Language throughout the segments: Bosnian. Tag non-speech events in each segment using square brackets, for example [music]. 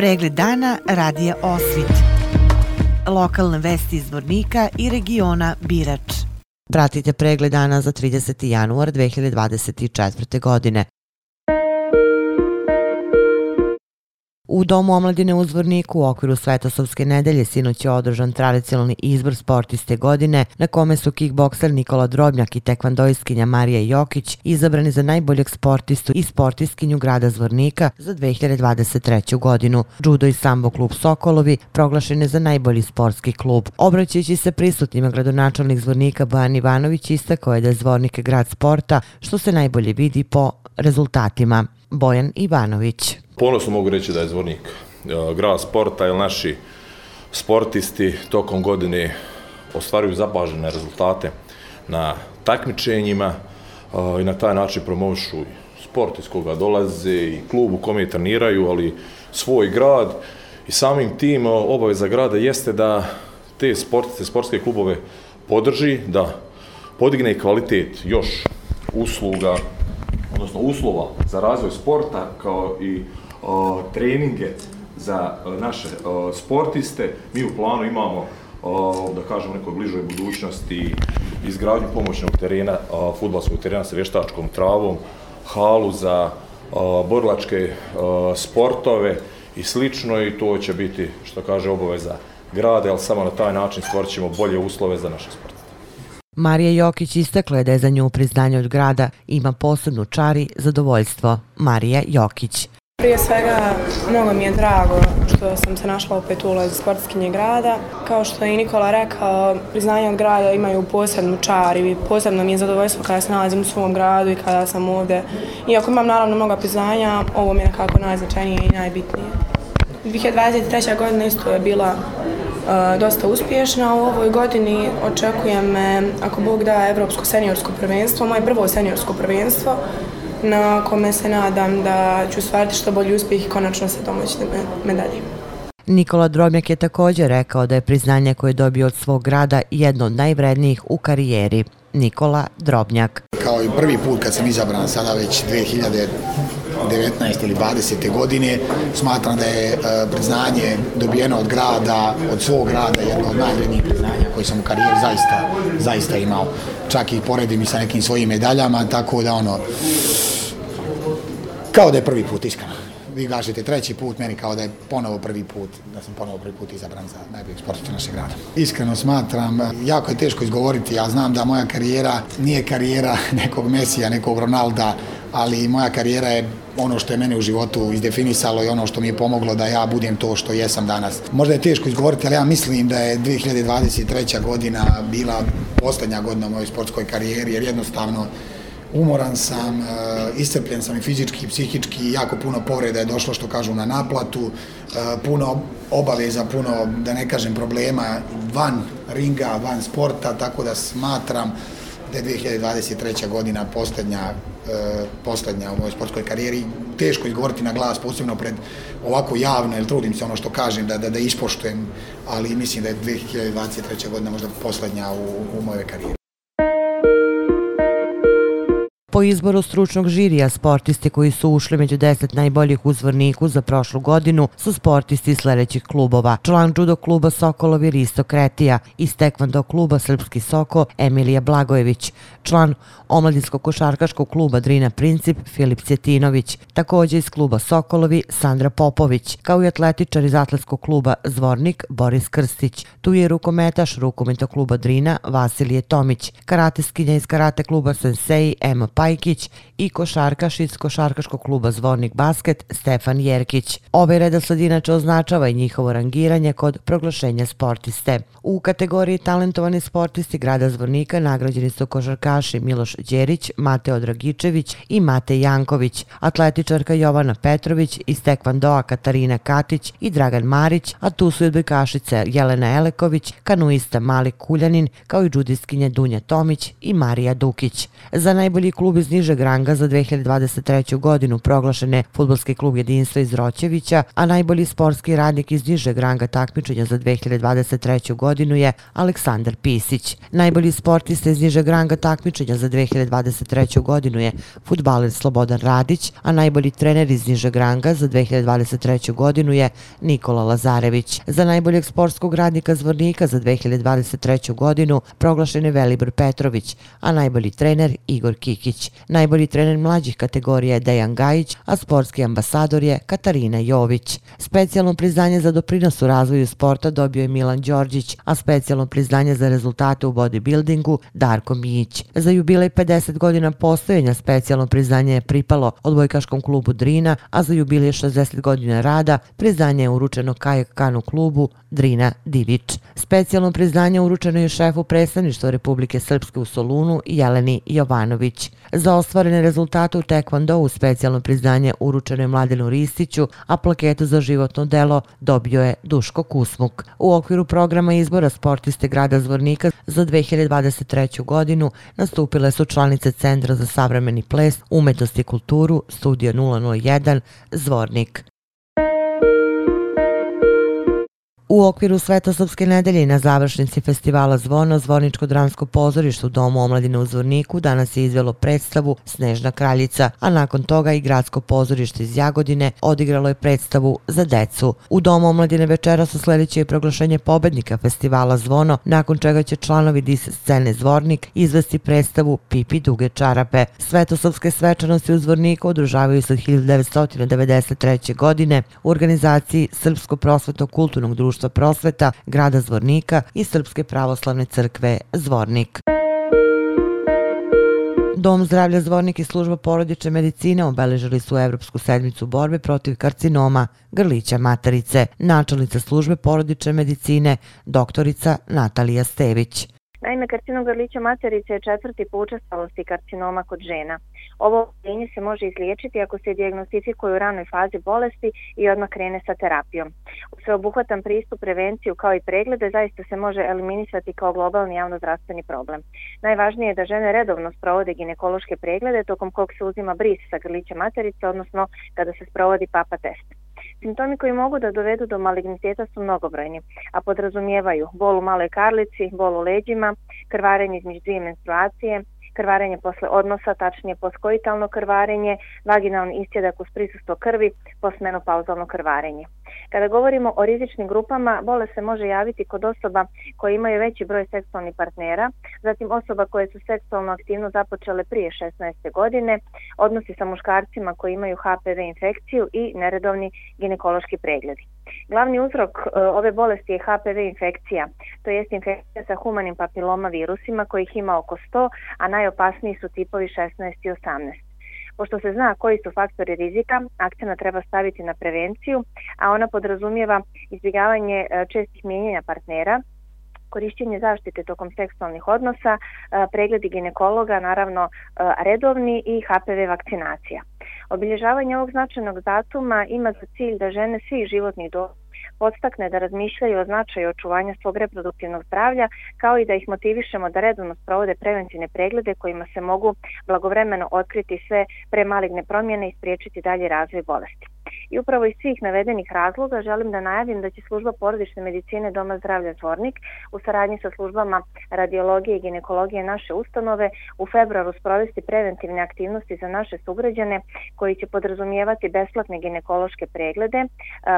Pregled dana radija Osvit. Lokalne vesti iz Vornika i regiona Birač. Pratite pregled dana za 30. januar 2024. godine. U Domu omladine u Zvorniku u okviru Svetosovske nedelje sinoć je održan tradicionalni izbor sportiste godine na kome su kickbokser Nikola Drobnjak i tekvandoiskinja Marija Jokić izabrani za najboljeg sportistu i sportiskinju grada Zvornika za 2023. godinu. Judo i sambo klub Sokolovi proglašene za najbolji sportski klub. Obraćajući se prisutnjima gradonačelnik Zvornika Bojan Ivanović istakao je da je Zvornik grad sporta što se najbolje vidi po rezultatima. Bojan Ivanović ponosno mogu reći da je Zvornik e, grad sporta, jer naši sportisti tokom godine ostvaruju zapažene rezultate na takmičenjima e, i na taj način promovišu sport iz koga dolaze i klub u kome treniraju, ali svoj grad i samim tim e, obaveza grada jeste da te sportiste, sportske klubove podrži, da podigne kvalitet još usluga, odnosno uslova za razvoj sporta kao i o, treninge za o, naše o, sportiste. Mi u planu imamo, o, da kažem, nekoj bližoj budućnosti izgradnju pomoćnog terena, o, futbalskog terena sa vještačkom travom, halu za o, borlačke o, sportove i slično i to će biti, što kaže, obaveza grade, ali samo na taj način stvorit ćemo bolje uslove za naše sportiste. Marija Jokić istakla je da je za nju priznanje od grada ima posebnu čari zadovoljstvo. Marija Jokić. Prije svega, mnogo mi je drago što sam se našla opet u ulozi sportskinje grada. Kao što je i Nikola rekao, priznanje od grada imaju posebnu čar i posebno mi je zadovoljstvo kada se nalazim u svom gradu i kada sam ovdje. Iako imam naravno mnogo priznanja, ovo mi je nekako najznačajnije i najbitnije. 2023. godina isto je bila uh, dosta uspješna. U ovoj godini očekujem, me, ako Bog da, Evropsko seniorsko prvenstvo, moje prvo seniorsko prvenstvo na kome se nadam da ću stvariti što bolji uspjeh i konačno se domoći medalje. Nikola Drobnjak je također rekao da je priznanje koje je dobio od svog grada jedno od najvrednijih u karijeri. Nikola Drobnjak. Kao i prvi put kad sam izabran sada već 2019. ili 20. godine, smatram da je e, priznanje dobijeno od grada, od svog grada, jedno od najvrednijih priznanja koje sam u karijeri zaista, zaista imao. Čak i poredim i sa nekim svojim medaljama, tako da ono, kao da je prvi put iskreno. Vi gažete treći put, meni kao da je ponovo prvi put, da sam ponovo prvi put izabran za najboljeg sportista našeg grada. Iskreno smatram, jako je teško izgovoriti, ja znam da moja karijera nije karijera [laughs] nekog Mesija, nekog Ronalda, ali moja karijera je ono što je mene u životu izdefinisalo i ono što mi je pomoglo da ja budem to što jesam danas. Možda je teško izgovoriti, ali ja mislim da je 2023. godina bila posljednja godina u mojoj sportskoj karijeri, jer jednostavno umoran sam, e, iscrpljen sam i fizički i psihički, jako puno povreda je došlo što kažu na naplatu, e, puno obaveza, puno, da ne kažem, problema van ringa, van sporta, tako da smatram da je 2023. godina posljednja, e, posljednja u mojoj sportskoj karijeri. Teško izgovoriti na glas, posebno pred ovako javno, jer trudim se ono što kažem da, da, da ispoštujem, ali mislim da je 2023. godina možda posljednja u, u mojoj karijeri. Po izboru stručnog žirija, sportisti koji su ušli među deset najboljih uzvorniku za prošlu godinu su sportisti sljedećih klubova. Član judo kluba Sokolovi Risto Kretija i stekvando kluba Srpski Soko Emilija Blagojević. Član omladinskog košarkaškog kluba Drina Princip Filip Cjetinović. Također iz kluba Sokolovi Sandra Popović. Kao i atletičar iz atletskog kluba Zvornik Boris Krstić. Tu je rukometaš rukometa kluba Drina Vasilije Tomić. Karateskinja iz karate kluba Sensei Emma Pajkić i košarkaš iz košarkaškog kluba Zvornik Basket Stefan Jerkić. Ove redosled inače označava i njihovo rangiranje kod proglašenja sportiste. U kategoriji talentovani sportisti grada Zvornika nagrađeni su košarkaši Miloš Đerić, Mateo Dragičević i Mate Janković, atletičarka Jovana Petrović i Stekvandoa Katarina Katić i Dragan Marić, a tu su i odbojkašice Jelena Eleković, kanuista Mali Kuljanin, kao i džudiskinje Dunja Tomić i Marija Dukić. Za najbolji klub iz Nižeg ranga za 2023. godinu proglašen je futbolski klub jedinstva iz Roćevića, a najbolji sportski radnik iz Nižeg ranga takmičenja za 2023. godinu je Aleksandar Pisić. Najbolji sportista iz Nižeg ranga takmičenja za 2023. godinu je futbaler Slobodan Radić, a najbolji trener iz Nižeg ranga za 2023. godinu je Nikola Lazarević. Za najboljeg sportskog radnika Zvornika za 2023. godinu proglašen je Velibor Petrović, a najbolji trener Igor Kikić. Najbolji trener mlađih kategorija je Dejan Gajić, a sportski ambasador je Katarina Jović. Specijalno priznanje za doprinos u razvoju sporta dobio je Milan Đorđić, a specijalno priznanje za rezultate u bodybuildingu Darko Mijić. Za jubilej 50 godina postojenja specijalno priznanje je pripalo odbojkaškom klubu Drina, a za jubilej 60 godina rada priznanje je uručeno kajak kanu klubu Drina Divić. Specijalno priznanje uručeno je šefu predstavništva Republike Srpske u Solunu Jeleni Jovanović. Za ostvarene rezultate u Tekvando specijalno priznanje uručeno je Mladenu Ristiću, a plaketu za životno delo dobio je Duško Kusmuk. U okviru programa izbora sportiste grada Zvornika za 2023. godinu nastupile su članice Centra za savremeni ples, umetnost i kulturu, Studio 001, Zvornik. U okviru Svetosopske nedelje na završnici festivala Zvono, Zvorničko dramsko pozorište u Domu omladine u Zvorniku danas je izvelo predstavu Snežna kraljica, a nakon toga i Gradsko pozorište iz Jagodine odigralo je predstavu za decu. U Domu omladine večera su sljedeće proglašenje pobednika festivala Zvono, nakon čega će članovi dis scene Zvornik izvesti predstavu Pipi duge čarape. Svetosopske svečanosti u Zvorniku održavaju se od 1993. godine u organizaciji Srpsko prosvetno kulturnog društva društva prosveta grada Zvornika i Srpske pravoslavne crkve Zvornik. Dom zdravlja Zvornik i služba porodične medicine obeležili su Evropsku sedmicu borbe protiv karcinoma grlića materice. Načelnica službe porodične medicine, doktorica Natalija Stević. Naime, karcinom grlića materice je četvrti po učestalosti karcinoma kod žena. Ovo oboljenje se može izliječiti ako se diagnostifikuje u ranoj fazi bolesti i odmah krene sa terapijom. Sveobuhvatan pristup prevenciju kao i preglede zaista se može eliminisati kao globalni javnozdravstveni problem. Najvažnije je da žene redovno sprovode ginekološke preglede tokom kog se uzima bris sa grlića materice, odnosno kada se sprovodi papa test. Simptomi koji mogu da dovedu do maligniteta su mnogobrojni, a podrazumijevaju bol u maloj karlici, bol u leđima, krvarenje između dvije menstruacije, krvarenje posle odnosa, tačnije poskoitalno krvarenje, vaginalni istjedak uz prisustvo krvi, posmenopauzalno krvarenje. Kada govorimo o rizičnim grupama, bole se može javiti kod osoba koje imaju veći broj seksualnih partnera, zatim osoba koje su seksualno aktivno započele prije 16. godine, odnosi sa muškarcima koji imaju HPV infekciju i neredovni ginekološki pregledi. Glavni uzrok e, ove bolesti je HPV infekcija, to jest infekcija sa humanim papiloma virusima kojih ima oko 100, a najopasniji su tipovi 16 i 18. Pošto se zna koji su faktori rizika, akcena treba staviti na prevenciju, a ona podrazumijeva izbjegavanje e, čestih mijenjanja partnera, korišćenje zaštite tokom seksualnih odnosa, e, pregledi ginekologa, naravno e, redovni i HPV vakcinacija. Obilježavanje ovog značajnog datuma ima za cilj da žene svih životnih doba podstakne da razmišljaju o značaju očuvanja svog reproduktivnog zdravlja, kao i da ih motivišemo da redovno sprovode preventivne preglede kojima se mogu blagovremeno otkriti sve premaligne promjene i spriječiti dalje razvoj bolesti. I upravo iz svih navedenih razloga želim da najavim da će služba porodične medicine Doma zdravlja Zvornik u saradnji sa službama radiologije i ginekologije naše ustanove u februaru sprovesti preventivne aktivnosti za naše sugrađane koji će podrazumijevati besplatne ginekološke preglede,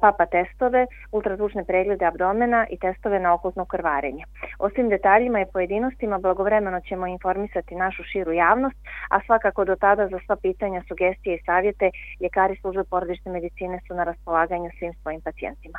papa testove, ultrazvučne preglede abdomena i testove na okultno krvarenje. O svim detaljima i pojedinostima blagovremeno ćemo informisati našu širu javnost, a svakako do tada za sva pitanja, sugestije i savjete ljekari službe porodične medicine su na raspolaganju svim svojim pacijentima.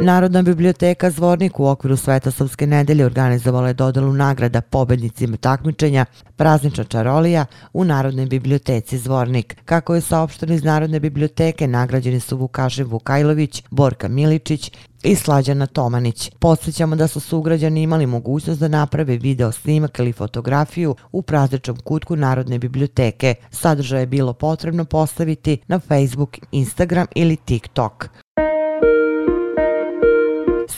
Narodna biblioteka Zvornik u okviru Svetosavske nedelje organizovala je dodelu nagrada pobednicima takmičenja Praznična čarolija u Narodnoj biblioteci Zvornik. Kako je saopšteno iz Narodne biblioteke, nagrađeni su Vukašin Vukajlović, Borka Miličić i Slađana Tomanić. Podsjećamo da su sugrađani imali mogućnost da naprave video snimak ili fotografiju u prazničnom kutku Narodne biblioteke. Sadržaj je bilo potrebno postaviti na Facebook, Instagram ili TikTok.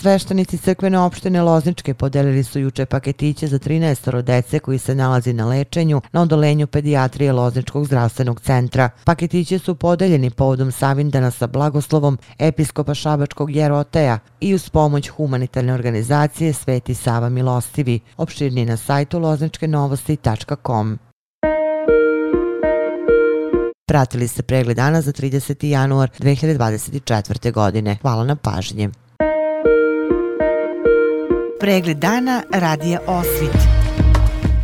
Sveštenici crkvene opštine Lozničke podelili su juče paketiće za 13 dece koji se nalazi na lečenju na odolenju pedijatrije Lozničkog zdravstvenog centra. Paketiće su podeljeni povodom Savindana sa blagoslovom episkopa Šabačkog Jeroteja i uz pomoć humanitarne organizacije Sveti Sava Milostivi, opširni na sajtu lozničkenovosti.com. Pratili ste pregled dana za 30. januar 2024. godine. Hvala na pažnje. Pregled dana radija Osvit.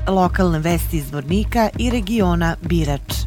Lokalne vesti iz Vornika i regiona Birač.